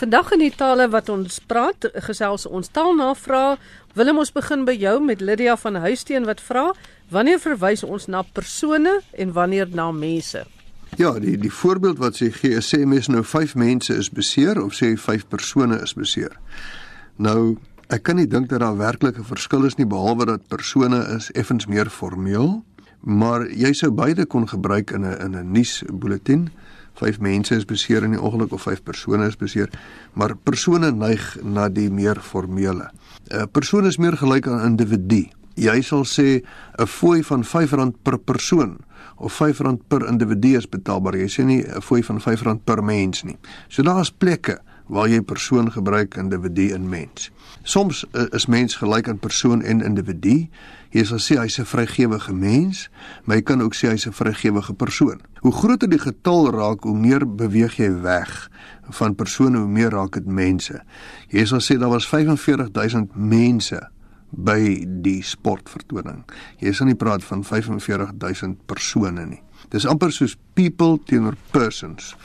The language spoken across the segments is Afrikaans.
Vandag in die tale wat ons praat, gesels ons taalnavraag. Willem ons begin by jou met Lydia van Huisteen wat vra: Wanneer verwys ons na persone en wanneer na mense? Ja, die die voorbeeld wat sy gee, sê mens nou 5 mense is beseer of sê 5 persone is beseer. Nou, ek kan nie dink dat daar werklik 'n verskil is nie behalwe dat persone is effens meer formeel, maar jy sou beide kon gebruik in 'n in 'n nuusbulletin vyf mense is beseer in die ongeluk of vyf persone is beseer, maar persone neig na die meer formele. 'n Persoon is meer gelyk aan 'n individu. Jy sal sê 'n fooi van R5 per persoon of R5 per individu is betaalbaar. Jy sê nie 'n fooi van R5 per mens nie. So daar is plekke waar jy persoon gebruik individu en mens. Soms uh, is mens gelyk aan persoon en individu. Jy sal sê hy's 'n vrygewige mens, maar jy kan ook sê hy's 'n vrygewige persoon. Hoe groter die getal raak, hoe meer beweeg jy weg van persone, hoe meer raak dit mense. Jy sal sê daar was 45000 mense by die sportvertoning. Jy sal nie praat van 45000 persone nie. Dis amper soos people teenoor persons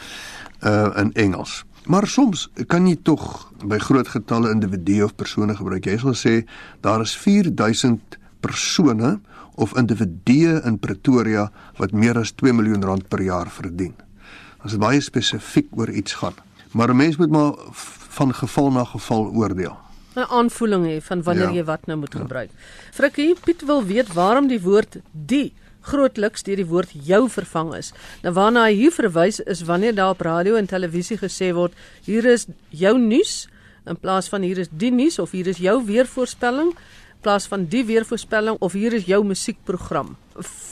uh in Engels. Maar soms kan jy tog by groot getalle individue of persone gebruik. Jy sal sê daar is 4000 persone of individue in Pretoria wat meer as 2 miljoen rand per jaar verdien. Dit is baie spesifiek oor iets gaan. Maar 'n mens moet maar van geval na geval oordeel. 'n aanvoeling hê van wanneer ja. jy wat nou moet ja. gebruik. Frikkie, Piet wil weet waarom die woord die grootliks deur die woord jou vervang is. Nou waarna hy hier verwys is wanneer daar op radio en televisie gesê word hier is jou nuus in plaas van hier is die nuus of hier is jou weervoorspelling in plaas van die weervoorspelling of hier is jou musiekprogram.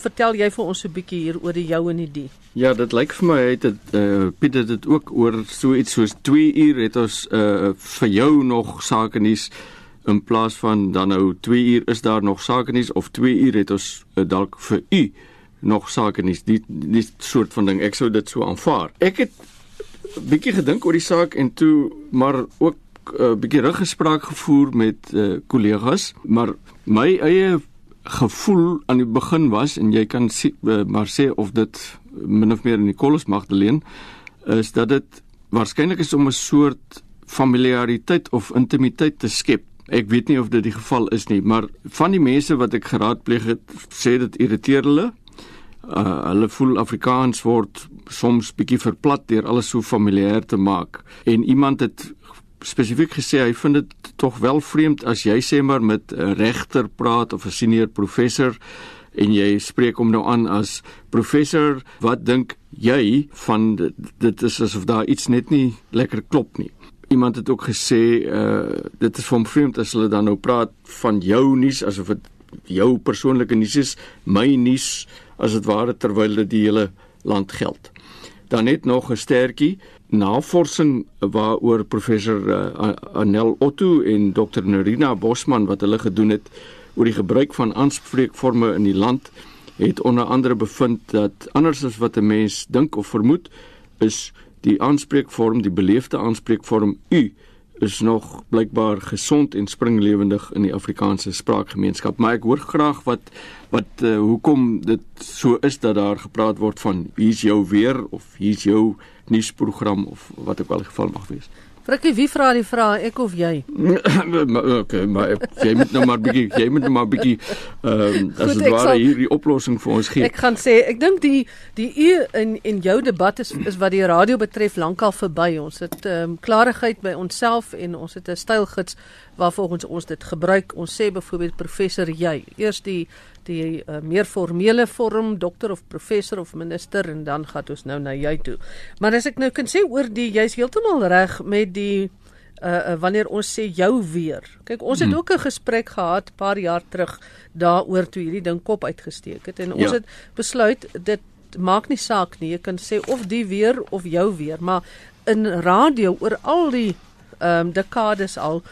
Vertel jy vir ons 'n bietjie hier oor die jou en die die. Ja, dit lyk vir my het dit uh, Piet het dit ook oor so iets soos 2 uur het ons uh, vir jou nog sake nuus in plaas van dan nou 2 uur is daar nog sake nuus of 2 uur het ons uh, dalk vir u nog sake nuus die die soort van ding ek sou dit so aanvaar ek het bietjie gedink oor die saak en toe maar ook 'n uh, bietjie ruggespraak gevoer met kollegas uh, maar my eie gevoel aan die begin was en jy kan sê, uh, maar sê of dit min of meer in die kolles Magdalene is dat dit waarskynlik is om 'n soort familiariteit of intimiteit te skep Ek weet nie of dit die geval is nie, maar van die mense wat ek geraadpleeg het, sê dit irriteer hulle. Uh hulle voel Afrikaans word soms bietjie verplat deur alles so familier te maak. En iemand het spesifiek gesê hy vind dit tog wel vreemd as jy sê maar met 'n regter praat of 'n senior professor en jy spreek hom nou aan as professor, wat dink jy van dit, dit is asof daar iets net nie lekker klop nie iemand het ook gesê uh dit is van vreemd as hulle dan nou praat van jou nuus asof dit jou persoonlike nuus is, my nuus as dit ware terwyl dit die hele land geld. Dan net nog 'n stertjie navorsing waaroor professor uh, Anel Otto en dokter Nerina Bosman wat hulle gedoen het oor die gebruik van aanspreekforme in die land het onder andere bevind dat anders as wat 'n mens dink of vermoed is die aanspreekvorm, die beleefde aanspreekvorm u is nog blykbaar gesond en springlewendig in die Afrikaanse spraakgemeenskap. Maar ek hoor graag wat wat uh, hoekom dit so is dat daar gepraat word van hier's jou weer of hier's jou nuusprogram of wat ook al die geval mag wees. Frikkie, wie vra die vraag, ek of jy? okay, maar jy moet nou maar bietjie, jy moet nou maar bietjie ehm um, as dit ware hier die oplossing vir ons gee. Ek gaan sê, ek dink die die u in en jou debat is is wat die radio betref lankal verby. Ons het ehm um, klarigheid by onsself en ons het 'n stylgids waarvolgens ons dit gebruik. Ons sê byvoorbeeld professor jy. Eers die die uh, meer formele vorm dokter of professor of minister en dan gaan ons nou na jy toe. Maar as ek nou kan sê oor die jy's heeltemal reg met die uh, uh wanneer ons sê jou weer. Kyk, ons het hmm. ook 'n gesprek gehad paar jaar terug daaroor toe hierdie ding kop uitgesteek het en ons ja. het besluit dit maak nie saak nie. Jy kan sê of die weer of jou weer, maar in radio oor al die ehm um, dekades al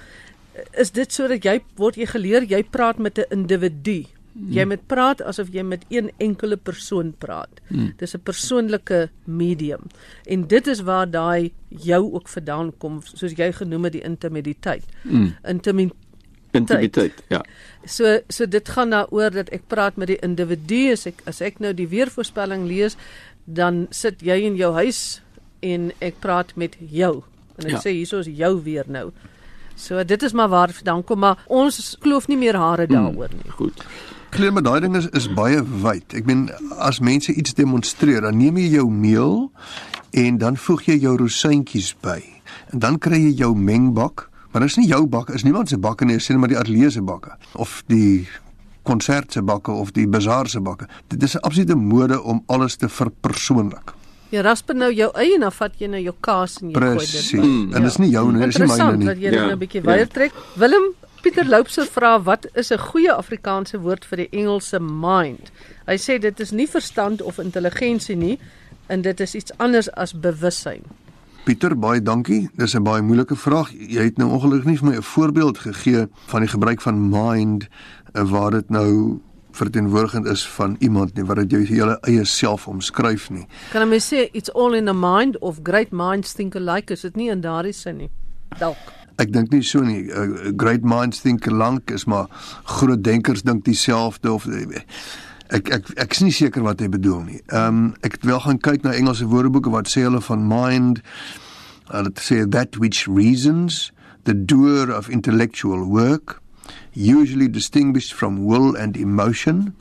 is dit sodat jy word jy geleer jy praat met 'n individu Jy moet praat asof jy met een enkele persoon praat. Hmm. Dis 'n persoonlike medium. En dit is waar daai jou ook vandaan kom, soos jy genoem het die intimiteit. Hmm. Intimiteit. Intimiteit, ja. So so dit gaan daaroor dat ek praat met die individu as ek as ek nou die weervoorspelling lees, dan sit jy in jou huis en ek praat met jou en ek Ja. sê hierso is jou weer nou. So dit is maar waar vandaan kom, maar ons kloof nie meer hare Hmm. daaroor nie. Goed. Klein maar daai ding is is baie wyd. Ek meen as mense iets demonstreer, dan neem jy jou meel en dan voeg jy jou rosientjies by. En dan kry jy jou mengbak, maar dit is nie jou bak, is niemand se bakke nie, net maar die ateljee se bakke of die konsert se bakke of die bazaar se bakke. Dit is 'n absolute mode om alles te verpersoonlik. Jy rasper nou jou eie en dan vat jy nou jou kaas en jy gooi dit. Presies. by. En dis nie jou nie, dis nie myne Interessant nie. dat jy dit Ja, nou 'n bietjie ja. weier trek. Willem Pieter Loupse vra wat is 'n goeie Afrikaanse woord vir die Engelse mind? Hy sê dit is nie verstand of intelligensie nie en dit is iets anders as bewussyn. Pieter, baie dankie. Dis 'n baie moeilike vraag. Jy het nou ongelukkig nie vir my 'n voorbeeld gegee van die gebruik van mind eh, waar dit nou verteenwoordigend is van iemand nie, wat dit jou hele eie self omskryf nie. Kan 'n mens sê it's all in the mind of great minds think alike? Is dit nie in daardie sin nie? Dalk. Ek dink nie so nie. Uh, great minds think alike is maar groot denkers dink dieselfde of eh, ek ek ek is nie seker wat hy bedoel nie. Ehm um, ek het wel gaan kyk na Engelse woordeboeke wat sê hulle van mind hulle sê that which reasons the doer of intellectual work usually distinguished from will and emotion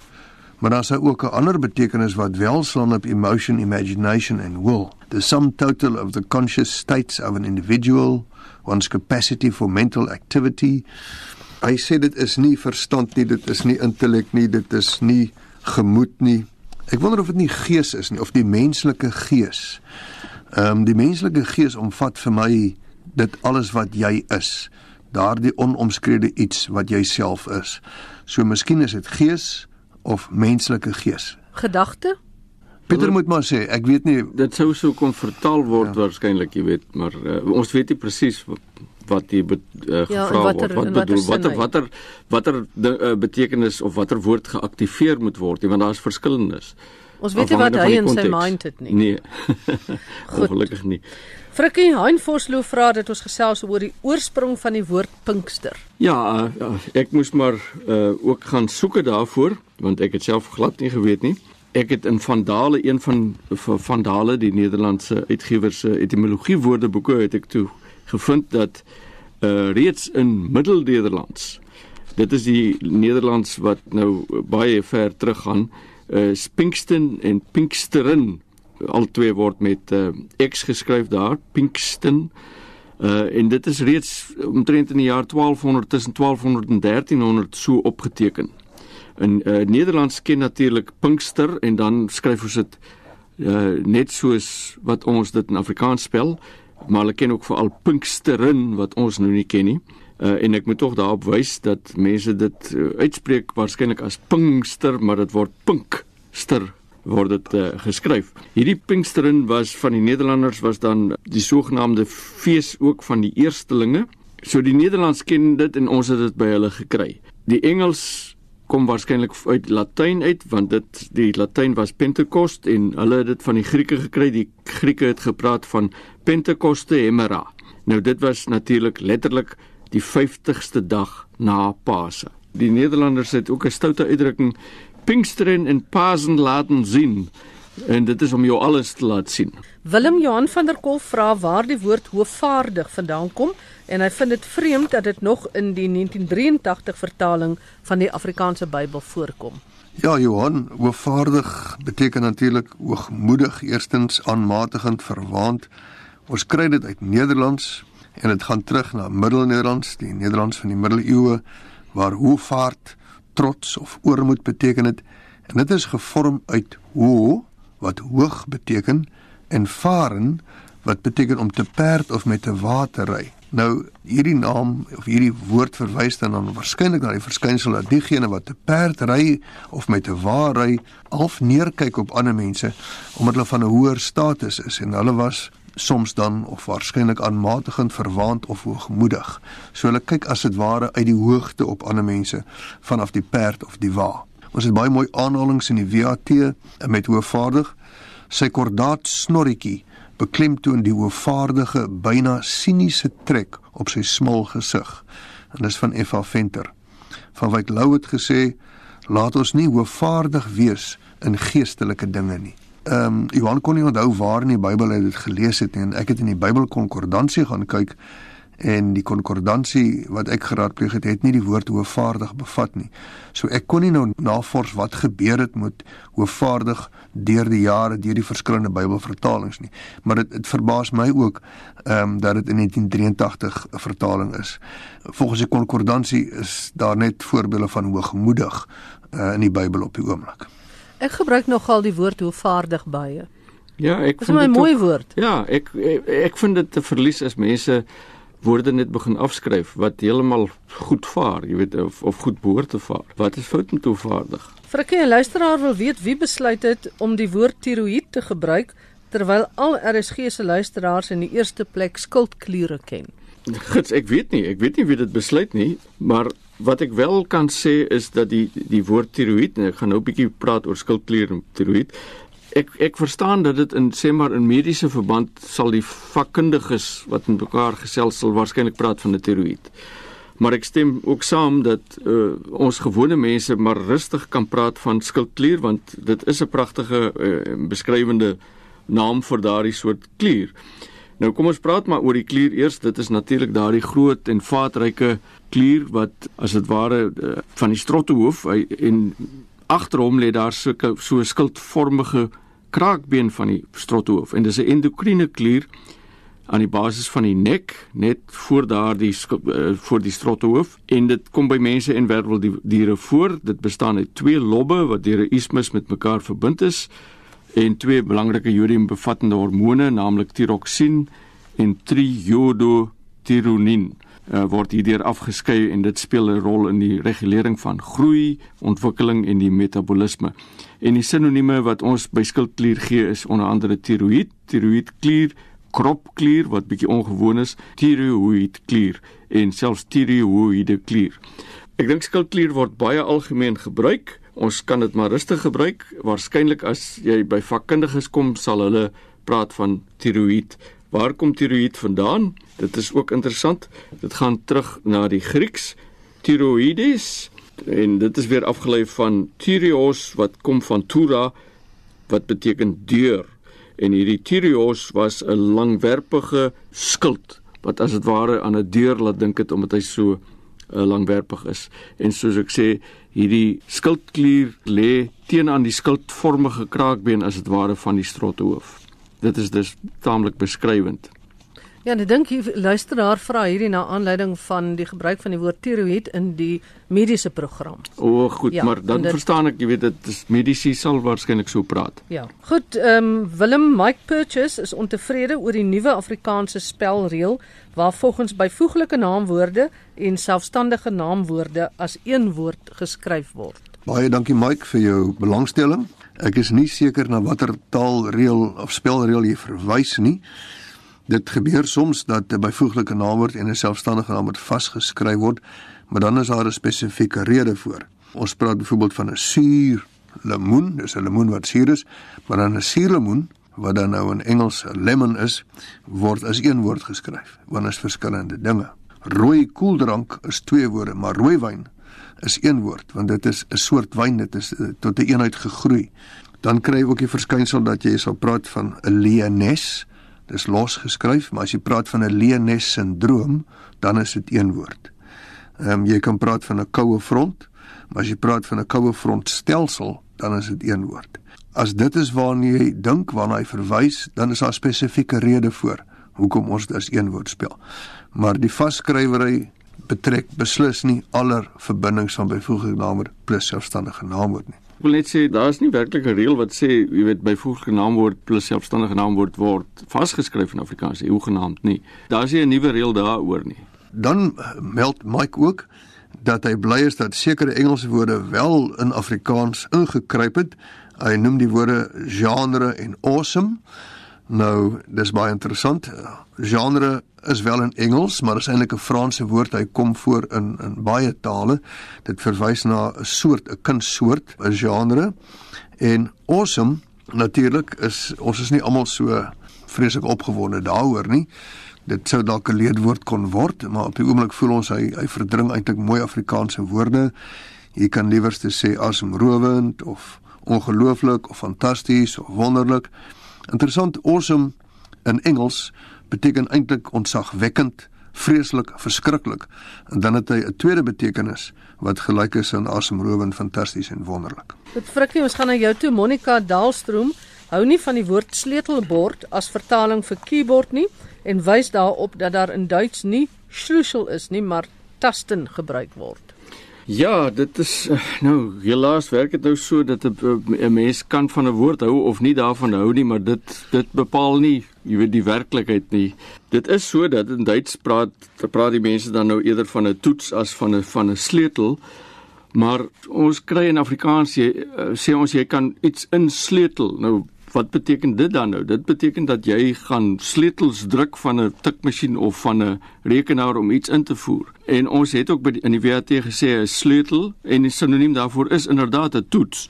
maar daar's ook 'n ander betekenis wat wel slaan op emotion, imagination and will. The sum total of the conscious states of an individual, one's capacity for mental activity. Hy sê dit is nie verstand nie, dit is nie intellek nie, dit is nie gemoed nie. Ek wonder of dit nie gees is nie of die menslike gees. Ehm um, die menslike gees omvat vir my dit alles wat jy is. Daardie onomskrede iets wat jy self is. So miskien is dit gees of menslike gees. Gedagte? Pieter moet maar sê, ek weet nie Dit sou so kon vertaal word ja. waarskynlik, jy weet, maar uh, ons weet nie presies wat hier be, uh, Ja, gevra en watter- word. Wat bedoel watter watter watter uh, betekenis of watter woord geaktiveer moet word, nie, want daar's verskillendes. Ons weet nie wat hy van in die sy mind het nie. Nee. Ongelukkig nie. Frikkie Hein Vosloo vra dat ons gesels oor die oorsprong van die woord Pinkster. Ja, uh, ja, ek moes maar uh, ook gaan soeke daarvoor want ek het self glad nie geweet nie. Ek het in Vandale een van van Vandale die Nederlandse uitgewer se etimologie woordeboeke het ek toe gevind dat uh, reeds in Middel-Nederlands dit is die Nederlands wat nou baie ver teruggaan uh, Spinksten en Pinksterin al twee word met uh, X geskryf daar Pinksten Uh en dit is reeds omtrent in die jaar 1200 tussen 1200 en 1300 so opgeteken. In uh Nederlands ken natuurlik Pinkster en dan skryf ons dit uh net soos wat ons dit in Afrikaans spel, maar hulle ken ook veral Pinksterin wat ons nou nie ken nie. Uh en ek moet tog daarop wys dat mense dit uh, uitspreek waarskynlik as Pinkster, maar dit word Pinkster word dit uh, geskryf. Hierdie Pinksterin was van die Nederlanders was dan die sogenaamde fees ook van die eerstelinge. So die Nederlands ken dit en ons het dit by hulle gekry. Die Engels kom waarskynlik uit Latyn uit want dit die Latyn was Pentekost en hulle het dit van die Grieke gekry. Die Grieke het gepraat van Pentekoste Hemera. Nou dit was natuurlik letterlik die 50ste dag na Pasen. Die Nederlanders het ook 'n stoute uitdrukking Pinksteren en Pasen laten sien. En dit is om jou alles te laat sien. Willem Johan van der Kolf vra waar die woord hoofvaardig vandaan kom en hy vind dit vreemd dat dit nog in die 1983 vertaling van die Afrikaanse Bybel voorkom. Ja, Johan, hoogvaardig beteken natuurlik hoogmoedig, eerstens aanmatigend, verwaand. Ons kry dit uit Nederlands en dit gaan terug na Middelnederlands, die Nederlands van die middeleeue waar hoofvaart trots of oormoed beteken het en dit is gevorm uit ho wat hoog beteken en varen wat beteken om te perd of met 'n water ry. Nou hierdie naam of hierdie woord verwys dan dan waarskynlik na die verskynsel dat diegene wat te perd ry of met 'n wa ry half neerkyk op ander mense omdat hulle van 'n hoër status is en hulle was soms dan of waarskynlik aanmatigend verwaand of hoogmoedig. So hulle kyk as dit ware uit die hoogte op ander mense vanaf die perd of die wa. Ons het baie mooi aanhalinge in die WAT met hoofvaardig. Sy kordaat snorretjie beklemtoon die hoofvaardige byna siniese trek op sy smal gesig. En dis van F.A. Venter. Van Wyk Lou het gesê: "Laat ons nie hoofvaardig wees in geestelike dinge nie." Ehm um, Johan kon nie onthou waar in die Bybel hy dit gelees het nie en ek het in die Bybelkonkordansie gaan kyk en die konkordansie wat ek geraadpleeg het, het nie die woord hoofvaardig bevat nie. So ek kon nie nou navors wat gebeur het met hoofvaardig deur die jare deur die verskillende Bybelvertalings nie. Maar dit dit verbaas my ook ehm um, dat dit in 1983 'n vertaling is. Volgens die konkordansie is daar net voorbeelde van hoogmoedig uh, in die Bybel op die oomblik. Ek gebruik nogal die woord hoofvaardig baie. Ja, ek vind dit 'n mooi woord. Ja, ek ek, ek vind dit te verlies as mense woorde net begin afskryf wat heeltemal goed vaar, jy weet of of goed behoort te vaar. Wat is fout met toevaardig? Frikkie, 'n luisteraar wil weet wie besluit het om die woord tiroïed te gebruik terwyl al RSG se luisteraars in die eerste plek skuldkliere ken. Gits, ek weet nie, ek weet nie wie dit besluit nie, maar wat ek wel kan sê is dat die die woord tiroïed en ek gaan nou 'n bietjie praat oor skuldklier en tiroïed ek ek verstaan dat dit in sê maar in mediese verband sal die vakkundiges wat met mekaar gesels sal waarskynlik praat van 'n tiroïed. Maar ek stem ook saam dat uh, ons gewone mense maar rustig kan praat van skildklier want dit is 'n pragtige uh, beskrywende naam vir daardie soort klier. Nou kom ons praat maar oor die klier eers. Dit is natuurlik daardie groot en vaatryke klier wat as dit ware uh, van die strottehoof en agter hom lê daar so 'n so skildvormige kraakbeen van die strothoof en dis 'n endokriene klier aan die basis van die nek net voor daardie uh, voor die strothoof en dit kom by mense en werveldiere voor. Dit bestaan uit twee lobbe wat deur 'n ismus met mekaar verbind is en twee belangrike jodium bevattende hormone naamlik tiroksien en triiodotironin uh, word hierdeur afgeskei en dit speel 'n rol in die regulering van groei, ontwikkeling en die metabolisme. En die sinonieme wat ons by skildklier gee is onder andere tiroïed, tiroïedklier, kropklier wat bietjie ongewoon is, tiroïedklier en selfs tiroïede klier. Ek dink skildklier word baie algemeen gebruik. Ons kan dit maar rustig gebruik. Waarskynlik as jy by vakkundiges kom, sal hulle praat van tiroïed Waar kom tiroïed vandaan? Dit is ook interessant. Dit gaan terug na die Grieks tiroides en dit is weer afgelei van tyrios wat kom van tura wat beteken deur. En hierdie tyrios was 'n langwerpige skild wat as dit ware aan 'n deur laat dink het omdat hy so uh, langwerpig is. En soos ek sê, hierdie skildklier lê teen aan die skildvormige kraakbeen as dit ware van die strothoof dit is dus taamlik beskrywend. Ja, ek dink die luisteraar vra hierdie na aanleiding van die gebruik van die woord tiroïed in die mediese program. O, goed, ja, maar dan dit, verstaan ek, jy weet dit is medisy sal waarskynlik so praat. Ja. Goed, ehm um, Willem Mike Purchase is ontevrede oor die nuwe Afrikaanse spelreël waar volgens byvoeglike naamwoorde en selfstandige naamwoorde as een woord geskryf word. Baie dankie Mike vir jou belangstelling. Ek is nie seker na watter taalreël of spelreël jy verwys nie. Dit gebeur soms dat 'n byvoeglike naamwoord en 'n selfstandige naamwoord vasgeskryf word, maar dan is daar 'n spesifieke rede voor. Ons praat byvoorbeeld van 'n suur lemoen, dis 'n lemoen wat suur is, maar dan 'n suurlemoen wat dan nou in Engels 'n lemon is, word as een woord geskryf, want is verskillende dinge. Rooi koeldrank is twee woorde, maar rooi wyn is een woord want dit is 'n soort wyn dit is uh, tot 'n een eenheid gegroei. Dan kry jy ook die verskynsel dat jy sal praat van 'n Leones. Dis los geskryf, maar as jy praat van 'n Leones sindroom, dan is dit een woord. Ehm um, jy kan praat van 'n koue front, maar as jy praat van 'n koue front stelsel, dan is dit een woord. As dit is waarna jy dink waarna hy verwys, dan is daar spesifieke rede voor hoekom ons dit as een woord spel. Maar die vasskrywery betrek beslis nie aller verbindings van byvoeglike naamwoord plus selfstandige naamwoord nie. Wil net sê daar is nie werklik 'n reël wat sê jy weet byvoeglike naamwoord plus selfstandige naamwoord word vasgeskryf in Afrikaans, hoegenaamd nie. Daar is nie 'n nuwe reël daaroor nie. Dan meld Mike ook dat hy bly is dat sekere Engelse woorde wel in Afrikaans ingekruip het. Hy noem die woorde genre en awesome. Nou, dis baie interessant. Genre is wel in Engels, maar is eintlik 'n Franse woord. Hy kom voor in in baie tale. Dit verwys na 'n soort, 'n kunssoort, 'n genre. En awesome natuurlik is ons is nie almal so vreeslik opgewonde daaroor nie. Dit sou dalk 'n leedwoord kon word, maar op die oomblik voel ons hy hy verdring eintlik mooi Afrikaanse woorde. Jy kan liewer sê asemrowend of ongelooflik of fantasties of wonderlik. Interessant, awesome in Engels beteken eintlik ontzagwekkend, vreeslik, verskriklik. En dan het hy 'n tweede betekenis wat gelyk is aan asemrowend, fantasties en wonderlik. Dit frikkie, ons gaan na jou toe Monica Dalstroom. Hou nie van die woord sleutelbord as vertaling vir keyboard nie en wys daarop dat daar in Duits nie Schlüssel is nie, maar Tasten gebruik word. Ja, dit is eh, nou helaas werk dit nou so dat 'n mens kan van 'n woord hou of nie daarvan hou nie, maar dit dit bepaal nie, jy weet die werklikheid nie. Dit is so dat in Duits praat praat die mense dan nou eerder van 'n toets as van 'n van 'n sleutel. Maar ons kry in Afrikaans jy, eh, sê ons jy kan iets insleutel. Nou wat beteken dit dan nou? Dit beteken dat jy gaan sleutels druk van 'n tikmasjien of van 'n rekenaar om iets in te voer. En ons het ook by die, in die WAT gesê 'n sleutel en 'n sinoniem daarvoor is inderdaad 'n toets.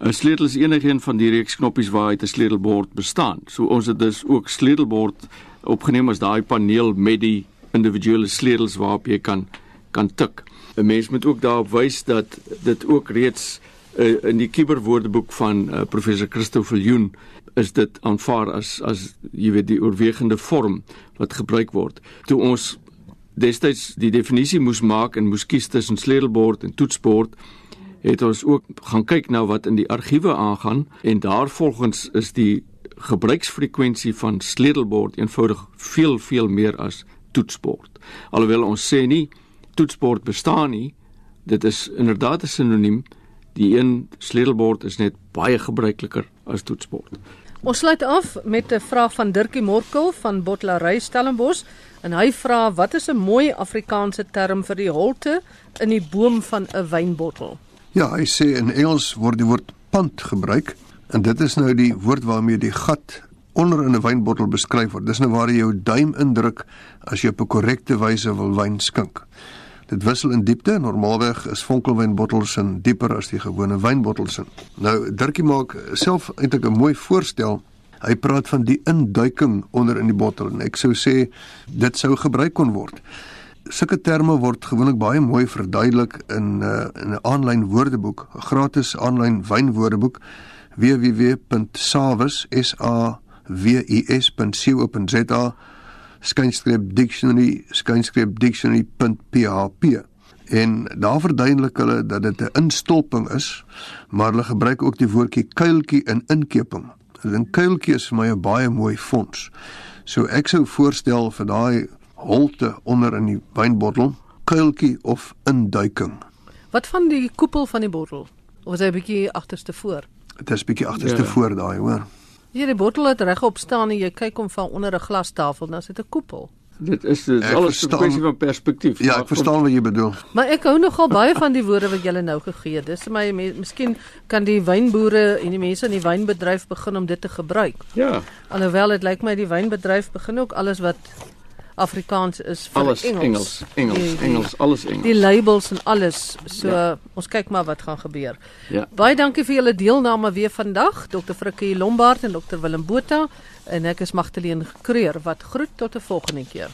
'n Sleutel is enigeen van die reeks knoppies waaruit 'n sleutelbord bestaan. So ons het dus ook sleutelbord opgeneem as daai paneel met die individuele sleutels waarop jy kan kan tik. 'n Mens moet ook daarop wys dat dit ook reeds uh, in die kiberwoordeboek van uh, professor Christo Viljoen is dit aanvaar as as jy weet die oorwegende vorm wat gebruik word. Toe ons destyds die definisie moes maak en moes kies tussen sleutelbord en toetsbord, het ons ook gaan kyk na wat in die argiewe aangaan en daarvolgens is die gebruiksfrekwensie van sleutelbord eenvoudig veel veel meer as toetsbord. Alhoewel ons sê nie toetsbord bestaan nie, dit is inderdaad 'n sinoniem Die een sleutelbord is net baie gebruikliker as toetsbord. Ons sluit af met 'n vraag van Dirkie Morkel van Bottlery Stellenbosch en hy vra wat is 'n mooi Afrikaanse term vir die holte in die boom van 'n wynbottel? Ja, hy sê in Engels word die woord pant gebruik en dit is nou die woord waarmee die gat onder in 'n wynbottel beskryf word. Dis nou waar jy jou duim indruk as jy op 'n korrekte wyse wil wyn skink. Dit wissel in diepte. Normaalweg is vonkelwynbottels in dieper as die gewone wynbottels in. Nou Dirkie maak self eintlik 'n mooi voorstel. Hy praat van die induiking onder in die bottel en ek sou sê dit sou gebruik kon word. Sulke terme word gewoonlik baie mooi verduidelik in 'n uh, in 'n aanlyn woordeboek, 'n gratis aanlyn wynwoordeboek www.savus.co.za skynskreep dictionary skynskreep dictionary.php en daar verduidelik hulle dat dit 'n instolping is maar hulle gebruik ook die woordjie kuiltjie in inkeping. 'n Kuiltjie is vir my 'n baie mooi fonds. So ek sou voorstel vir daai holte onder in die wynbottel, kuiltjie of induiking. Wat van die koepel van die bottel? Of is hy 'n bietjie agterste voor? Dit is bietjie agterste ja. voor daai, hoor. Hierdie bottel het regop staan en jy kyk hom van onder 'n glastafel, dan sit 'n koepel. Dit is dit is alles 'n kwessie van perspektief. Ja, ek verstaan wat jy bedoel. Maar ek hou nogal baie van die woorde wat jy nou gegee het. Dis my miskien kan die wynboere en die mense in die wynbedryf begin om dit te gebruik. Ja. Alhoewel dit lyk my die wynbedryf begin ook alles wat Afrikaans is vir alles Engels. Engels, Engels, die, Engels, alles Engels. Die labels en alles. So ja. ons kyk maar wat gaan gebeur. Ja. Baie dankie vir julle deelname weer vandag, Dr. Frikkie Lombard en Dr. Willem Botha en ek is Magdalene Kreur wat groet tot 'n volgende keer.